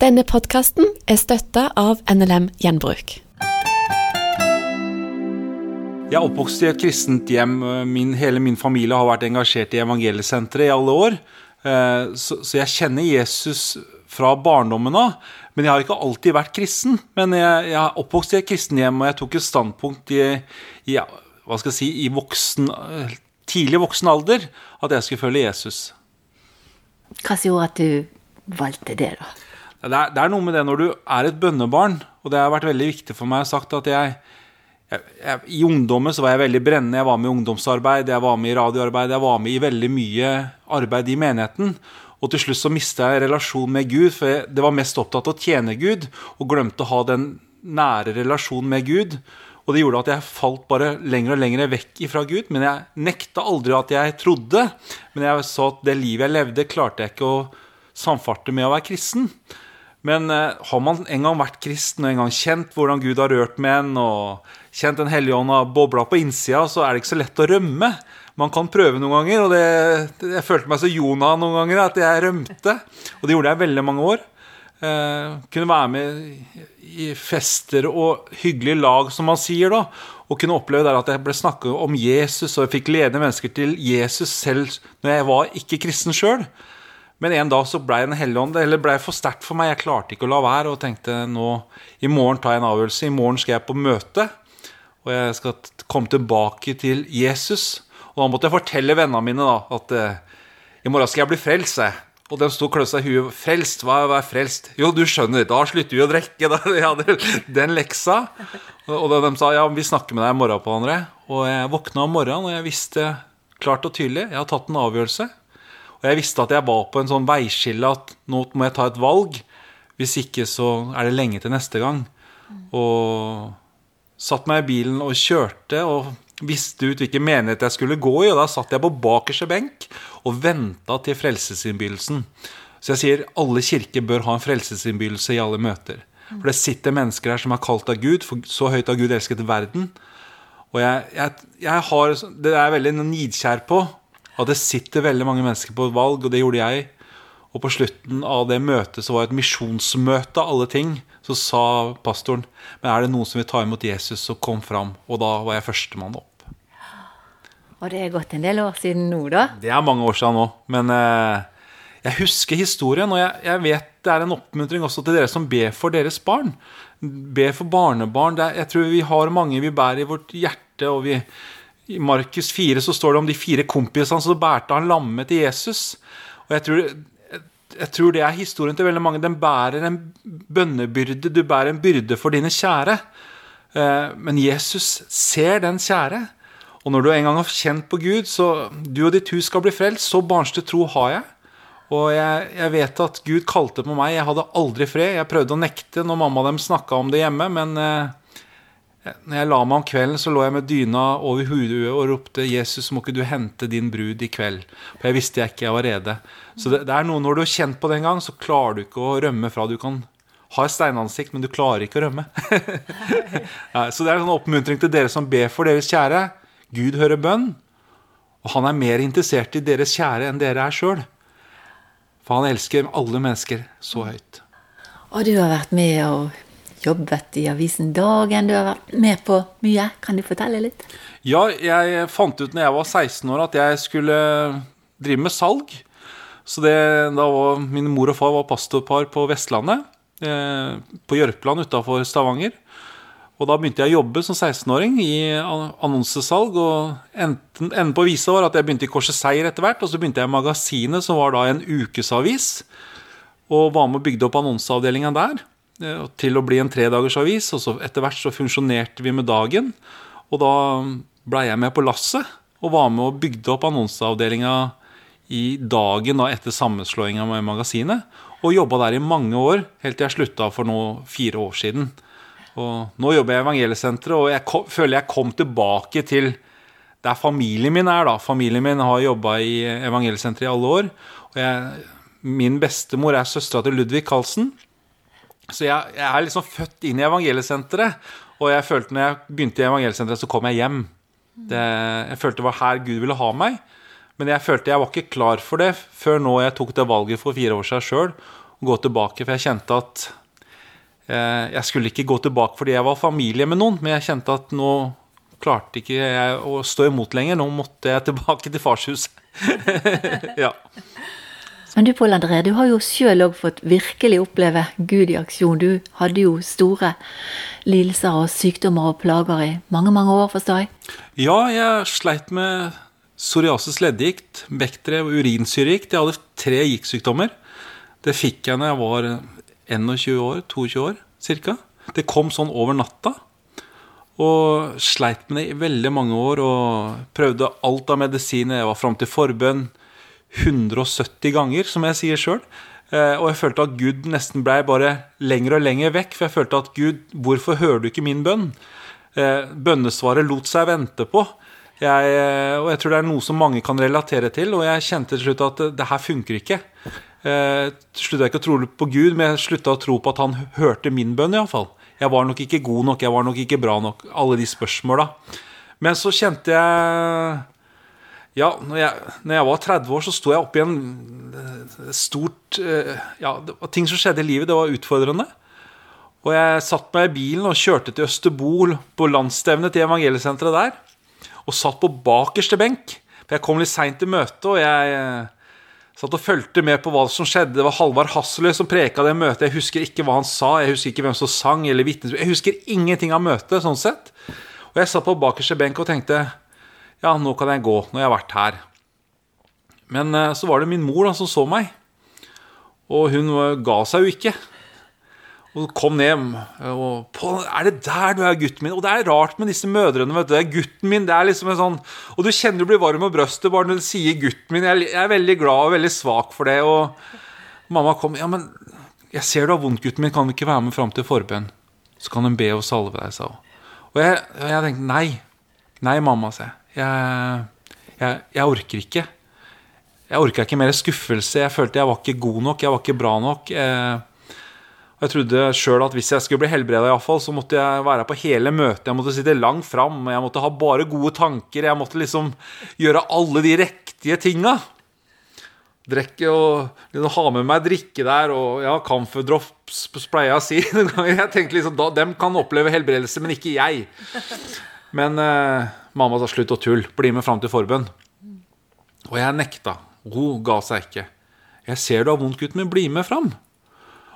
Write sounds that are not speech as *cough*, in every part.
Denne podkasten er støtta av NLM Gjenbruk. Jeg er oppvokst i et kristent hjem. Min, hele min familie har vært engasjert i Evangeliesenteret i alle år. Eh, så, så, jeg kjenner Jesus fra barndommen av. Men jeg har ikke alltid vært kristen. Men jeg, jeg er oppvokst i et kristent hjem, og jeg tok et standpunkt i, i, hva skal jeg si, i voksen, tidlig voksen alder at jeg skulle følge Jesus. Hva som gjorde at du valgte det, da? Det er, det er, noe med det når du er et bønnebarn, og det har vært veldig viktig for meg å sagt at jeg, jeg, jeg, I ungdommen så var jeg veldig brennende. Jeg var med i ungdomsarbeid, jeg var med i radioarbeid, jeg var med i veldig mye arbeid i menigheten. Og til slutt så mista jeg relasjon med Gud, for jeg det var mest opptatt av å tjene Gud, og glemte å ha den nære relasjonen med Gud. Og det gjorde at jeg falt bare lenger og lenger vekk ifra Gud. Men jeg nekta aldri at jeg trodde. Men jeg så at det livet jeg levde, klarte jeg ikke å samfarte med å være kristen. Men eh, har man en gang vært kristen og en gang kjent hvordan Gud har rørt med en, og kjent Den hellige ånd har bobla på innsida, så er det ikke så lett å rømme. Man kan prøve noen ganger, og det, jeg følte meg så Jonah noen ganger at jeg rømte. Og det gjorde jeg veldig mange år. Eh, kunne være med i fester og hyggelige lag, som man sier da. Og kunne oppleve der at jeg ble snakket om Jesus, og jeg fikk lede mennesker til Jesus selv når jeg var ikke kristen sjøl. Men en dag så blei Den hellige ånd eller ble for sterkt for meg. Jeg klarte ikke å la være og tenkte nå i morgen tar jeg en avgjørelse. I morgen skal jeg på møte, og jeg skal komme tilbake til Jesus. Og da måtte jeg fortelle vennene mine da, at eh, i morgen skal jeg bli frelst. Og de sto og seg i huet. 'Frelst? Hva er frelst?' Jo, du skjønner, da slutter vi å drikke. *laughs* Jeg hadde den leksa. Og de sa ja, vi snakker med deg i morgen på andre. Og jeg våkna om morgenen, og jeg visste klart og tydelig jeg har tatt en avgjørelse. Og jeg visste at jeg var på en sånn veiskille at nå må jeg ta et valg. Hvis ikke så er det lenge til neste gang. Og satt meg i bilen og kjørte og visste ut hvilken menighet jeg skulle gå i. Og da satt jeg på bakerste benk og venta til frelsesinnbydelsen. Så jeg sier alle kirker bør ha en frelsesinnbydelse i alle møter. For det sitter mennesker her som er kalt av Gud, for så høyt har Gud elsket verden. Og jeg, jeg, jeg har, det er jeg veldig nidkjær på at det sitter veldig mange mennesker på et valg, og det gjorde jeg. Og på slutten av det møtet så var det et misjonsmøte av alle ting. Så sa pastoren Men er det noen som vil ta imot Jesus, så kom fram. Og da var jeg førstemann opp. Og det er gått en del år siden nå, da? Det er mange år siden nå. Men eh, jeg husker historien, og jeg, jeg, vet det er en oppmuntring også til dere som ber for deres barn. Ber for barnebarn. Er, jeg tror vi har mange vi bærer i vårt hjerte, og vi, i Markus 4 så står det om de fire kompisene som bærte han lamme til Jesus. Og jeg tror, jeg tror, det er historien til veldig mange. Den bærer en bønnebyrde. Du bærer en byrde for dine kjære. Eh, men Jesus ser den kjære. Og når du en gang har kjent på Gud, så du og ditt hus skal bli frelst, så barnslig tro har jeg. Og jeg, jeg, vet at Gud kalte på meg. Jeg hadde aldri fred. Jeg prøvde å nekte når mamma og dem snakka om det hjemme, men eh, når jeg la meg om kvelden, så lå jeg med dyna over hodet og ropte 'Jesus, må ikke du hente din brud i kveld?' For jeg visste jeg ikke jeg var rede. Så det, det er noe når du har kjent på det en gang, så klarer du ikke å rømme fra. Du kan ha et steinansikt, men du klarer ikke å rømme. *laughs* ja, så det er en sånn oppmuntring til dere som ber for deres kjære. Gud hører bønn, og han er mer interessert i deres kjære enn dere er sjøl. For han elsker alle mennesker så høyt. Og du har vært med og jobbet i avisen Dagen. Du har vært med på mye. Kan du fortelle litt? Ja, jeg fant ut når jeg var 16 år at jeg skulle drive med salg. Så det, da var Min mor og far var pastorpar på Vestlandet. Eh, på Jørpeland utafor Stavanger. Og da begynte jeg å jobbe som 16-åring i annonsesalg. Og enden, på visa var at jeg begynte i Korset Seier etter hvert. Og så begynte jeg i Magasinet, som var da en ukesavis. Og var med og bygde opp annonseavdelinga der. Eh, til å bli en tredagersavis. Og så etter hvert så funksjonerte vi med Dagen. Og da blei jeg med på lasset og var med og bygde opp annonseavdelinga i Dagen da etter sammenslåinga med Magasinet. Og jobba der i mange år, helt til jeg slutta for nå fire år siden. Og nå jobber jeg i Evangeliesenteret, og jeg kom, føler jeg kom tilbake til der familien min er. da. Familien min har jobba i Evangeliesenteret i alle år. og jeg, Min bestemor er søstera til Ludvig Karlsen. Så jeg, jeg, er liksom født inn i evangeliesenteret. Og jeg følte når jeg begynte i evangeliesenteret, så kom jeg hjem. Det, jeg følte det var her Gud ville ha meg. Men jeg følte jeg var ikke klar for det før nå jeg tok det valget for fire år siden sjøl. å gå tilbake, for jeg kjente at eh, jeg skulle ikke gå tilbake fordi jeg var familie med noen, men jeg kjente at nå klarte ikke jeg å stå imot lenger. Nå måtte jeg tilbake til farshuset. *laughs* ja. Men du Pål André, du har jo sjøl òg fått virkelig oppleve Gud i aksjon. Du hadde jo store lidelser og sykdommer og plager i mange, mange år, forstår jeg? Ja, jeg sleit med psoriasis leddgikt, vektre og urinsyregikt. Jeg hadde tre giktsykdommer. Det fikk jeg når jeg var 21 år, 22 år ca. Det kom sånn over natta. Og sleit med det i veldig mange år og prøvde alt av medisiner. Jeg var fram til forbønn 170 ganger, som jeg sier sjøl. Eh, og jeg følte at Gud nesten blei bare lenger og lenger vekk. For jeg følte at Gud, hvorfor hører du ikke min bønn? Eh, bønnesvaret lot seg vente på. Jeg, eh, og jeg tror det er noe som mange kan relatere til. Og jeg kjente til slutt at det her funker ikke. Jeg slutta ikke å tro på Gud, men jeg slutta å tro på at han hørte min bønn, iallfall. Jeg var nok ikke god nok, jeg var nok ikke bra nok. Alle de spørsmåla. Men så kjente jeg Ja, når jeg, når jeg var 30 år, så sto jeg oppi en eh, stort eh, Ja, det var ting som skjedde i livet. Det var utfordrende. Og jeg satt meg i bilen og kjørte til Østerbol, på landsstevnet til evangeliesenteret der. Og satt på bakerste benk. For jeg kom litt seint til møtet, og jeg eh, Satt og fulgte med på hva som skjedde. Det var Halvard Hasseløy som preka det møtet. Jeg husker ikke hva han sa, jeg husker ikke hvem som sang eller vitnesbyrd. Jeg husker ingenting av møtet, sånn sett. Og jeg satt på bakerste benk og tenkte ja, nå kan jeg gå, jeg har vært her. Men eh, så var det min mor da, som så meg. Og hun ga seg jo ikke. Og kom ned og på, Er det der du er, gutten min? Og det er rart med disse mødrene. vet du, det er gutten min, det er liksom en sånn Og du kjenner du blir varm om brøstet bare når du sier 'gutten min'. Jeg, jeg er veldig glad og veldig svak for det. Og mamma kom. 'Ja, men jeg ser du har vondt, gutten min. Kan du ikke være med fram til forbønn?' Så kan hun be og salve deg, sa hun. Og jeg, jeg tenkte nei. Nei, mamma, sa jeg. Jeg, jeg. jeg orker ikke. Jeg orka ikke mer skuffelse. Jeg følte jeg var ikke god nok, jeg var ikke bra nok. Og jeg trodde sjøl at hvis jeg skulle bli helbreda, så måtte jeg være på hele møtet. Jeg måtte sitte langt fram, jeg måtte ha bare gode tanker. Jeg måtte liksom gjøre alle de riktige tinga. Drikke og liksom, ha med meg drikke der, og ja, camphor pleier jeg å si. *laughs* Jeg tenkte liksom, da, Dem kan oppleve helbredelse, men ikke jeg. Men eh, mamma sa slutt å tulle. Bli med fram til forbønn. Og jeg nekta. Hun ga seg ikke. Jeg ser du har vondt, gutten min. Bli med fram.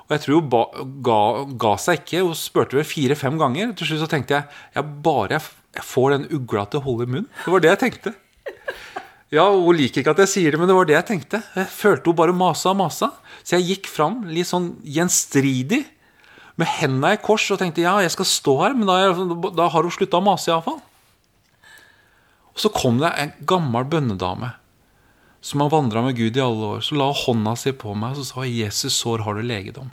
Og jeg tror hun ba, ga, ga, seg ikke. Hun spurte vel fire-fem ganger. Til slutt så tenkte jeg jeg bare jeg får den ugla til å holde i munnen. Det var det jeg tenkte. Ja, Hun liker ikke at jeg sier det, men det var det jeg tenkte. Jeg følte hun bare masa og masa. Så jeg gikk fram litt sånn gjenstridig med hendene i kors og tenkte ja, jeg skal stå her, men da, da har hun slutta å mase iallfall. Og så kom det en gammel bønnedame som har vandra med Gud i alle år, så la hånda si på meg og så sa Jesus sår har du legedom.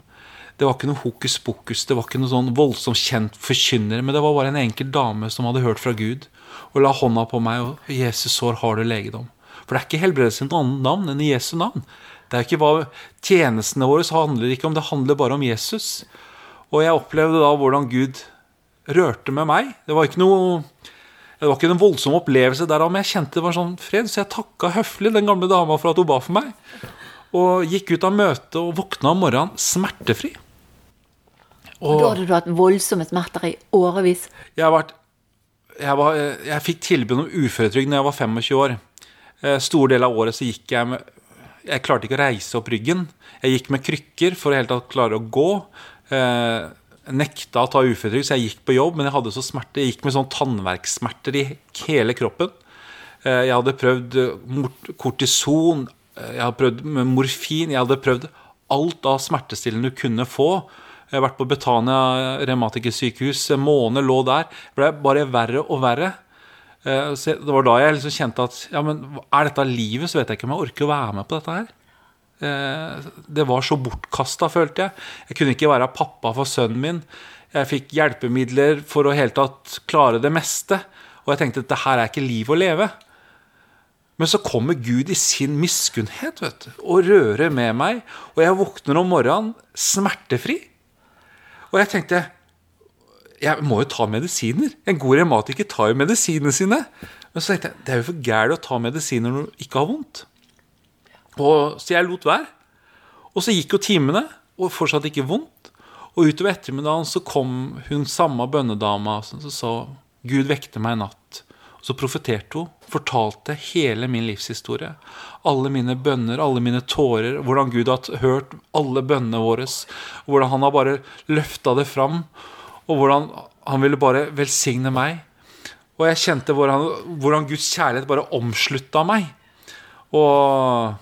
Det var ikke noe hokus pokus, det var ikke noe sånn voldsomt kjent forkynner, men det var bare en enkel dame som hadde hørt fra Gud, og la hånda på meg, og Jesus sår har du legedom. For det er ikke helbredelse i et annet navn enn i Jesu navn. Det er ikke hva Tjenestene våre handler ikke om, det handler bare om Jesus. Og jeg opplevde da hvordan Gud rørte med meg. Det var ikke noe det var ikke en voldsom opplevelse der, men jeg kjente det var sånn fred. Så jeg takka høflig den gamle dama for at hun ba for meg. Og gikk ut av møtet og våkna om morgenen smertefri. Og, da hadde du hatt voldsomme smerter i årevis? Jeg, vært, jeg, var, jeg fikk tilbud om uføretrygd da jeg var 25 år. Eh, stor del av året så gikk jeg med Jeg klarte ikke å reise opp ryggen. Jeg gikk med krykker for å helt klare å gå. Eh, nekta å ta uføretrygd, så jeg gikk på jobb, men jeg hadde så smerte. Jeg gikk med sånn tannverksmerter i hele kroppen. Eh, jeg hadde prøvd eh, kortison, eh, jeg hadde prøvd morfin, jeg hadde prøvd alt av smertestillende du kunne få. Jeg har vært på Betania revmatikersykehus, en måned lå der. Det ble bare verre og verre. Så det var da jeg liksom kjente at ja, men er dette livet, så vet jeg ikke om jeg orker å være med på dette her. Eh, det var så bortkasta, følte jeg. Jeg kunne ikke være pappa for sønnen min. Jeg fikk hjelpemidler for å helt tatt klare det meste. Og jeg tenkte at det her er ikke liv å leve. Men så kommer Gud i sin miskunnhet vet du, og rører med meg. Og jeg våkner om morgenen smertefri. Og jeg tenkte jeg må jo ta medisiner. En god revmatiker tar jo medisinene sine. Men så tenkte jeg det er jo for gærent å ta medisiner når du ikke har vondt. Og, så jeg lot være. Og så gikk jo timene, og fortsatt ikke vondt. Og utover ettermiddagen så kom hun samme bønnedama som sa Gud vekte meg i natt. Og så profeterte hun, fortalte hele min livshistorie. Alle mine bønner, alle mine tårer, hvordan Gud har hørt alle bønnene våre. Hvordan han har bare løfta det fram, og hvordan han ville bare velsigne meg. Og jeg kjente hvordan, hvordan Guds kjærlighet bare omslutta meg. Og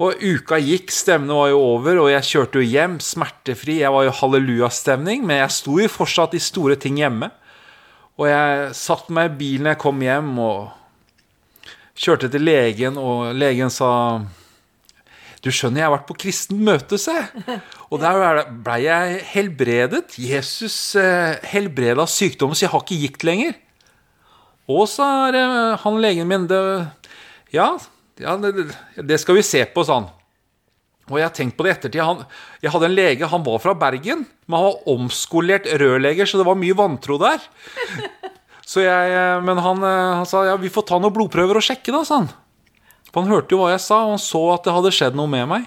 og uka gikk, stevnet var jo over, og jeg kjørte jo hjem smertefri. Jeg var jo hallelujastemning, men jeg sto jo fortsatt i store ting hjemme. Og jeg satt meg i bilen jeg kom hjem, og kjørte til legen, og legen sa Du skjønner, jeg har vært på kristen møte, se. Og der blei jeg helbredet. Jesus eh, helbreda sykdommen, så jeg har ikke gikt lenger. Og er han legen min det, Ja, ja, det, skal vi se på, sa han. Og jeg har tenkt på det ettertid. Han, jeg hadde en lege, han var fra Bergen, men han var omskolert rørleger, så det var mye vantro der. Så jeg, men han, han, sa ja, vi får ta noen blodprøver og sjekke, da, sa han. For han hørte jo hva jeg sa, og han så at det hadde skjedd noe med meg.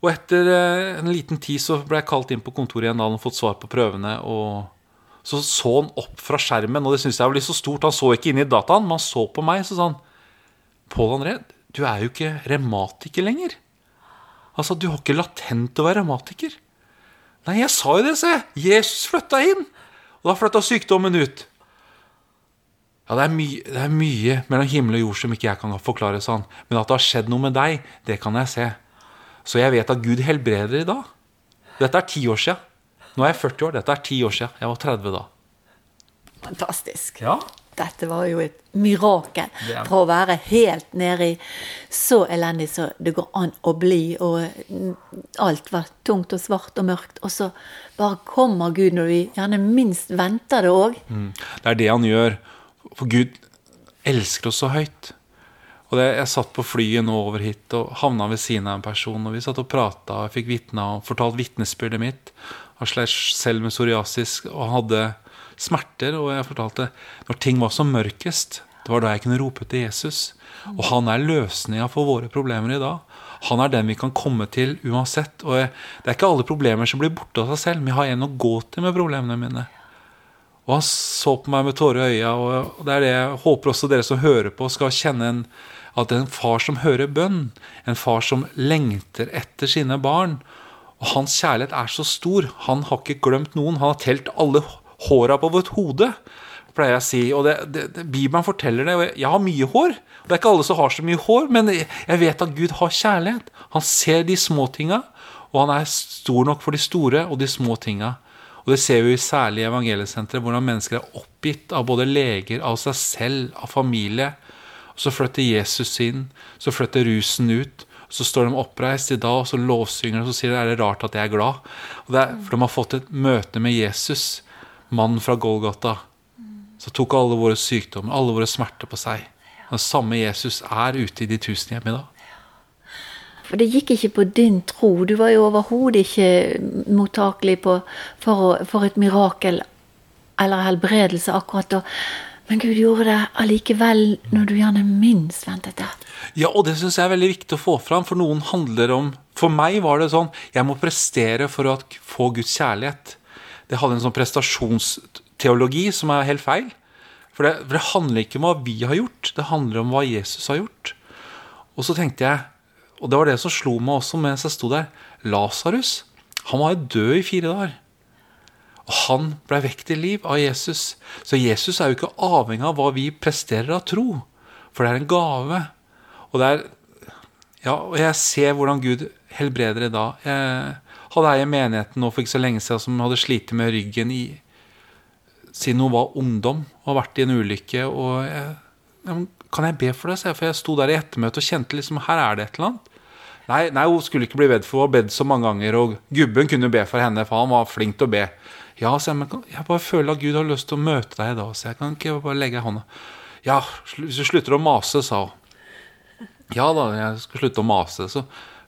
Og etter eh, en liten tid så ble jeg kalt inn på kontoret igjen da han hadde fått svar på prøvene. og så så han opp fra skjermen, og det syntes jeg var litt så stort. Han så ikke inn i dataen, men han så på meg, så sa han Pål André, du er jo ikke revmatiker lenger. Altså, du har ikke latent å være revmatiker. Nei, jeg sa jo det, se. Jesus flytta inn. Og da flytta sykdommen ut. Ja, det er, det er, mye mellom himmel og jord som ikke jeg kan forklare sånn. Men at det har skjedd noe med deg, det kan jeg se. Så jeg vet at Gud helbreder i dag. Dette er ti år sia. Nå er jeg 40 år. Dette er ti år sia. Jeg var 30 da. Fantastisk. Ja dette var jo et mirakel for å være helt nedi så elendig som det går an å bli, og alt var tungt og svart og mørkt. Og så bare kommer Gud når vi gjerne minst venter det òg. Mm. Det er det han gjør. For Gud elsker oss så høyt. Og det, Jeg satt på flyet nå over hit og havna ved siden av en person. og Vi satt og prata og fikk vitna og fortalt vitnesbyrdet mitt. Han slet selv med psoriasis og hadde smerter. Og jeg fortalte når ting var som mørkest, det var da jeg kunne rope til Jesus. Og han er løsninga for våre problemer i dag. Han er den vi kan komme til uansett. Og det er ikke alle problemer som blir borte av seg selv, men jeg har en å gå til med problemene mine. Og han så på meg med tårer i øya, og det er det jeg håper også dere som hører på, skal kjenne en, at det er en far som hører bønn. En far som lengter etter sine barn. Og hans kjærlighet er så stor. Han har ikke glemt noen. Han har telt alle håra på vårt hode, pleier jeg å si. Og det, det, det, Bibelen forteller det. Jeg har mye hår. Det er ikke alle som har så mye hår, men jeg vet at Gud har kjærlighet. Han ser de små tinga, og han er stor nok for de store og de små tinga. Og det ser vi særlig i evangeliesenteret, hvordan mennesker er oppgitt av både leger, av seg selv, av familie. Og så flytter Jesus inn, så flytter rusen ut. Så står de oppreist i dag, og så lovsynger de, og så sier de er det rart at jeg er glad. Er, for de har fått et møte med Jesus mannen fra Golgata, så tok alle våre sykdommer, alle våre smerter på seg. Den samme Jesus er ute i de tusen hjem i dag. For det gikk ikke på din tro. Du var jo overhodet ikke mottakelig på, for, for, et mirakel eller helbredelse akkurat da. Men Gud gjorde det allikevel når du gjerne minst ventet det. Ja, og det syns jeg er veldig viktig å få fram, for noen handler om For meg var det sånn jeg må prestere for å få Guds kjærlighet det hadde en sånn prestasjonsteologi som er helt feil. For det, for det, handler ikke om hva vi har gjort, det handler om hva Jesus har gjort. Og så tenkte jeg, og det var det som slo meg også mens jeg sto der Lasarus, han var jo død i fire dager. Og han ble vekt til liv av Jesus. Så Jesus er jo ikke avhengig av hva vi presterer av tro, for det er en gave. Og, det er, ja, og jeg ser hvordan Gud helbreder i dag. Jeg, hadde ei i menigheten nå for ikke så lenge siden som hadde slitt med ryggen i, siden hun var ungdom og har vært i en ulykke. og jeg, Kan jeg be for det? For jeg sto der i ettermøte og kjente liksom her er det et eller annet. Nei, nei, hun skulle ikke bli bedt for, hun har bedt så mange ganger. Og gubben kunne be for henne, for han var flink til å be. Ja, så jeg, men jeg bare føler at Gud har lyst til å møte deg i dag, så jeg kan ikke bare legge hånda Ja, hvis du slutter å mase, sa hun. Ja da, jeg skal slutte å mase. Så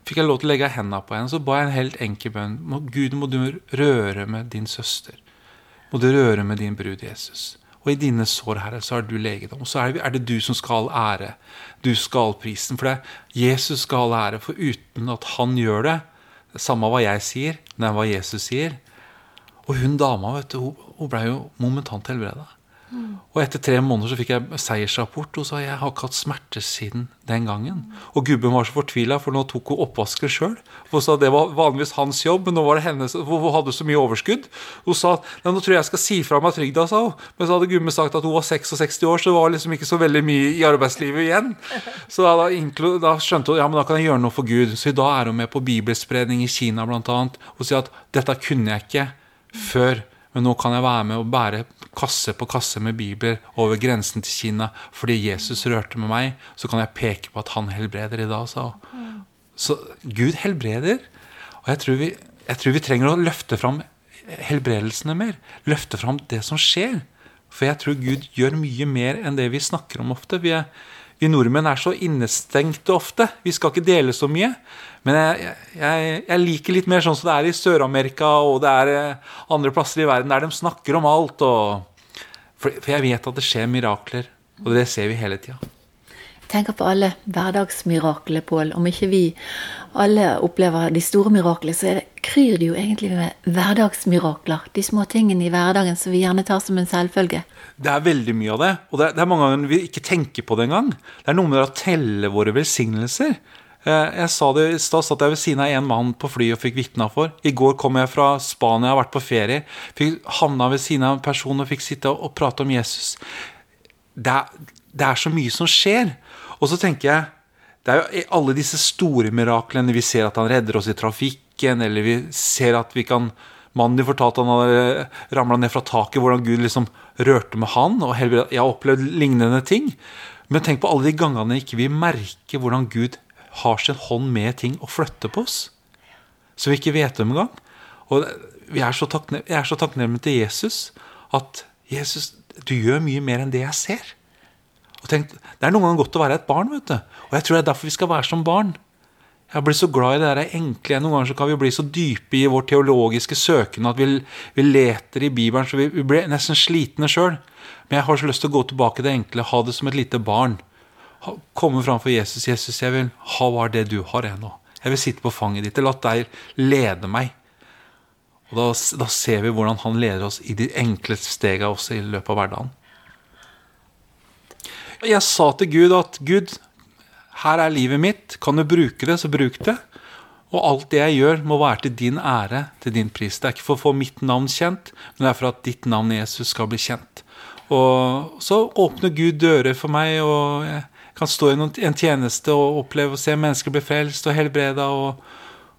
fikk jeg lov til å legge hendene på henne. Så ba jeg en helt enkel bønn. Gud, må du røre med din søster. Må du røre med din brud Jesus. Og i dine sår, Herre, så har du legedom. Og så er det du som skal ha ære. Du skal ha prisen. For det er Jesus skal ha ære. For uten at han gjør det, Samme hva jeg sier, er hva Jesus sier. Og hun dama vet du, hun, hun ble jo momentant helbreda. Og etter tre måneder så fikk jeg seiersrapport, og sa jeg har ikke hatt smerte siden den gangen. Og gubben var så fortvila, for nå tok hun oppvasken sjøl. Hun sa det var vanligvis hans jobb, men nå var det hennes, hun hadde så mye overskudd. Hun sa nå tror jeg jeg skal si fra meg trygda, sa hun. Men så hadde gubben sagt at hun var 66 år, så det var liksom ikke så veldig mye i arbeidslivet igjen. Så da, da, da skjønte hun ja, men da kan jeg gjøre noe for Gud. Så i dag er hun med på bibelspredning i Kina bl.a. og sier at dette kunne jeg ikke før. Men nå kan jeg være med og bære kasse på kasse med bibler over grensen til Kina fordi Jesus rørte med meg. Så kan jeg peke på at han helbreder i dag, hun. Så Gud helbreder. Og jeg tror, vi, jeg tror vi trenger å løfte fram helbredelsene mer. Løfte fram det som skjer. For jeg tror Gud gjør mye mer enn det vi snakker om ofte. Vi, er, vi nordmenn er så innestengte ofte. Vi skal ikke dele så mye. Men jeg, jeg, jeg, liker litt mer sånn som det er i Sør-Amerika og det er eh, andre plasser i verden der de snakker om alt. Og, for, for, jeg vet at det skjer mirakler, og det ser vi hele tida. tenker på alle hverdagsmirakler, Pål. Om ikke vi alle opplever de store miraklene, så det, kryr det jo egentlig med hverdagsmirakler. De små tingene i hverdagen som vi gjerne tar som en selvfølge. Det er veldig mye av det. Og det er, det er mange ganger vi ikke tenker på det engang. Det er noe med å telle våre velsignelser. Eh, jeg sa det I stad satt jeg ved siden av en mann på flyet og fikk vitna for. I går kom jeg fra Spania, jeg har vært på ferie. Fikk Havna ved siden av en person og fikk sitte og prate om Jesus. Det er, det er så mye som skjer. Og så tenker jeg det er jo alle disse store miraklene. Vi ser at han redder oss i trafikken, eller vi ser at vi kan Mannen de fortalte han hadde ramla ned fra taket, hvordan Gud liksom rørte med han. og Jeg har opplevd lignende ting. Men tenk på alle de gangene ikke vi merker hvordan Gud har sin hånd med ting og flytter på oss. Som vi ikke vet om engang. Og vi er så jeg er så takknemlig til Jesus at Jesus, du gjør mye mer enn det jeg ser. Og tenk, Det er noen ganger godt å være et barn. vet du. Og jeg tror det er derfor vi skal være som barn. Jeg blir så glad i det der enkle. Noen ganger så kan vi bli så dype i vår teologiske søken at vi, vi leter i Bibelen så vi, vi blir nesten slitne sjøl. Men jeg har så lyst til å gå tilbake til det enkle, ha det som et lite barn komme framfor Jesus. 'Jesus, jeg vil ha hva det du har, jeg nå. Jeg vil sitte på fanget ditt. La deg lede meg.' Og da, da, ser vi hvordan han leder oss i de enkle stegene også i løpet av hverdagen. Jeg sa til Gud at 'Gud, her er livet mitt. Kan du bruke det, så bruk det.' Og alt det jeg gjør, må være til din ære, til din pris. Det er ikke for å få mitt navn kjent, men det er for at ditt navn Jesus skal bli kjent. Og så åpner Gud dører for meg, og jeg kan stå i en tjeneste og oppleve å se mennesker bli frelst og helbreda. Og,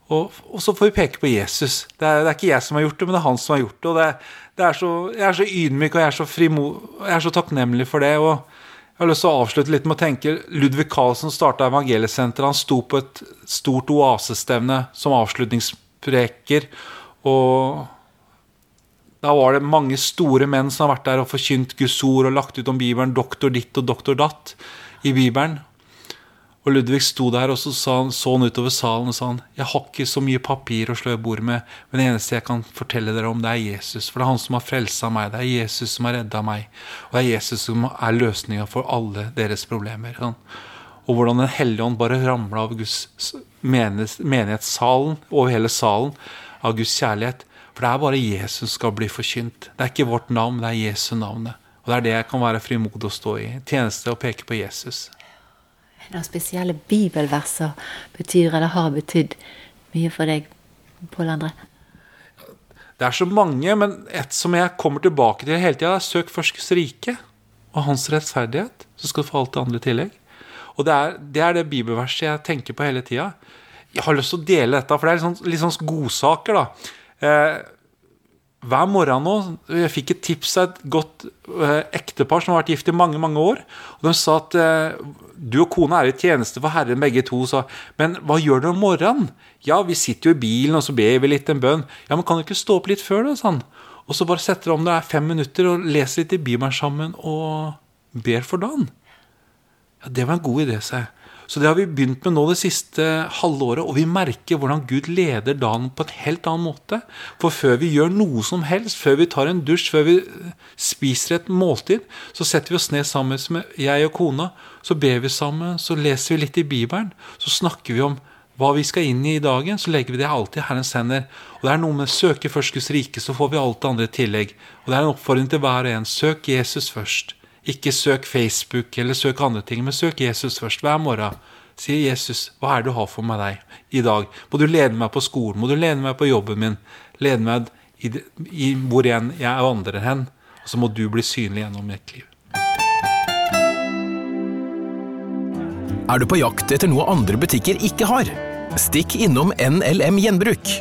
og, og, så får vi peke på Jesus. Det er, det er, ikke jeg som har gjort det, men det er han som har gjort det. og det, det er så, Jeg er så ydmyk og jeg er så, frimo, jeg er så takknemlig for det. og jeg har lyst til å avslutte litt med å tenke Ludvig Carlsen starta Evangeliesenteret. Han sto på et stort oasestevne som avslutningspreker. Og da var det mange store menn som har vært der og forkynt Guds ord og lagt ut om Bibelen. Doktor ditt og doktor datt i Bibelen. Og Ludvig sto der og så sa han, så han utover salen og sa han, jeg har ikke så mye papir å slå i bordet med, men det eneste jeg kan fortelle dere om, det er Jesus. For det er han som har frelsa meg, det er Jesus som har redda meg. Og det er Jesus som er løsninga for alle deres problemer. Sånn. Og hvordan Den hellige ånd bare ramla av Guds menighetssalen, over hele salen, av Guds kjærlighet. For det er bare Jesus som skal bli forkynt. Det er ikke vårt navn, det er Jesu navnet. Og det er det jeg kan være frimodig å stå i. Tjeneste og peke på Jesus. Noen spesielle bibelverser betyr eller har betydd mye for deg, Pål André? Det er så mange, men et som jeg kommer tilbake til hele tida, er søk først Guds rike og hans rettferdighet, så skal du få alt det andre i tillegg. Og det er, det er, det bibelverset jeg tenker på hele tida. Jeg har lyst til å dele dette, for det er litt sånn, litt sånn godsaker. da. Eh, hver morgen nå Jeg fikk et tips av et godt eh, ektepar som har vært gift i mange mange år. og De sa at eh, du og kona er i tjeneste for Herren, begge to. Sa, men hva gjør du om morgenen? Ja, vi sitter jo i bilen og så ber vi litt en bønn. Ja, men kan du ikke stå opp litt før, da? Sånn. Og så bare setter du om det er fem minutter og leser litt i Bibelen sammen og ber for dagen. Ja, Det var en god idé, sa jeg. Så det har vi begynt med nå det siste halvåret, og vi merker hvordan Gud leder dagen på en helt annen måte. For før vi gjør noe som helst, før vi tar en dusj, før vi spiser et måltid, så setter vi oss ned sammen med jeg og kona, så ber vi sammen, så leser vi litt i Bibelen, så snakker vi om hva vi skal inn i i dagen, så legger vi det alltid i Herrens hender. Og det er noe med søke først Guds rike, så får vi alt det andre i tillegg. Og det er en oppfordring til hver og en. Søk Jesus først. Ikke søk Facebook eller søk andre ting, men søk Jesus først hver morgen. Sier Jesus, hva er det du har for meg deg i dag? Må du lede meg på skolen? Må du lede meg på jobben min? Lede meg i, i hvor enn jeg vandrer hen? Og så må du bli synlig gjennom mitt liv. Er du på jakt etter noe andre butikker ikke har? Stikk innom NLM Gjenbruk.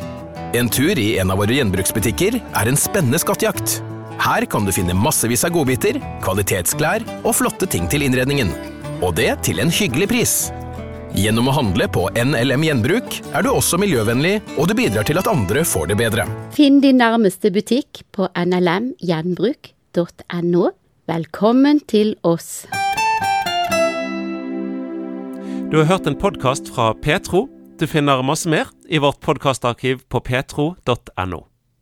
En tur i en av våre gjenbruksbutikker er en spennende skattejakt. Her kan du finne massevis av godbiter, kvalitetsklær og flotte ting til innredningen. Og det til en hyggelig pris. Gjennom å handle på NLM Gjenbruk er du også miljøvennlig, og du bidrar til at andre får det bedre. Finn din nærmeste butikk på nlmgjenbruk.no. Velkommen til oss. Du har hørt en podkast fra Petro. Du finner masse mer i vårt podkastarkiv på petro.no.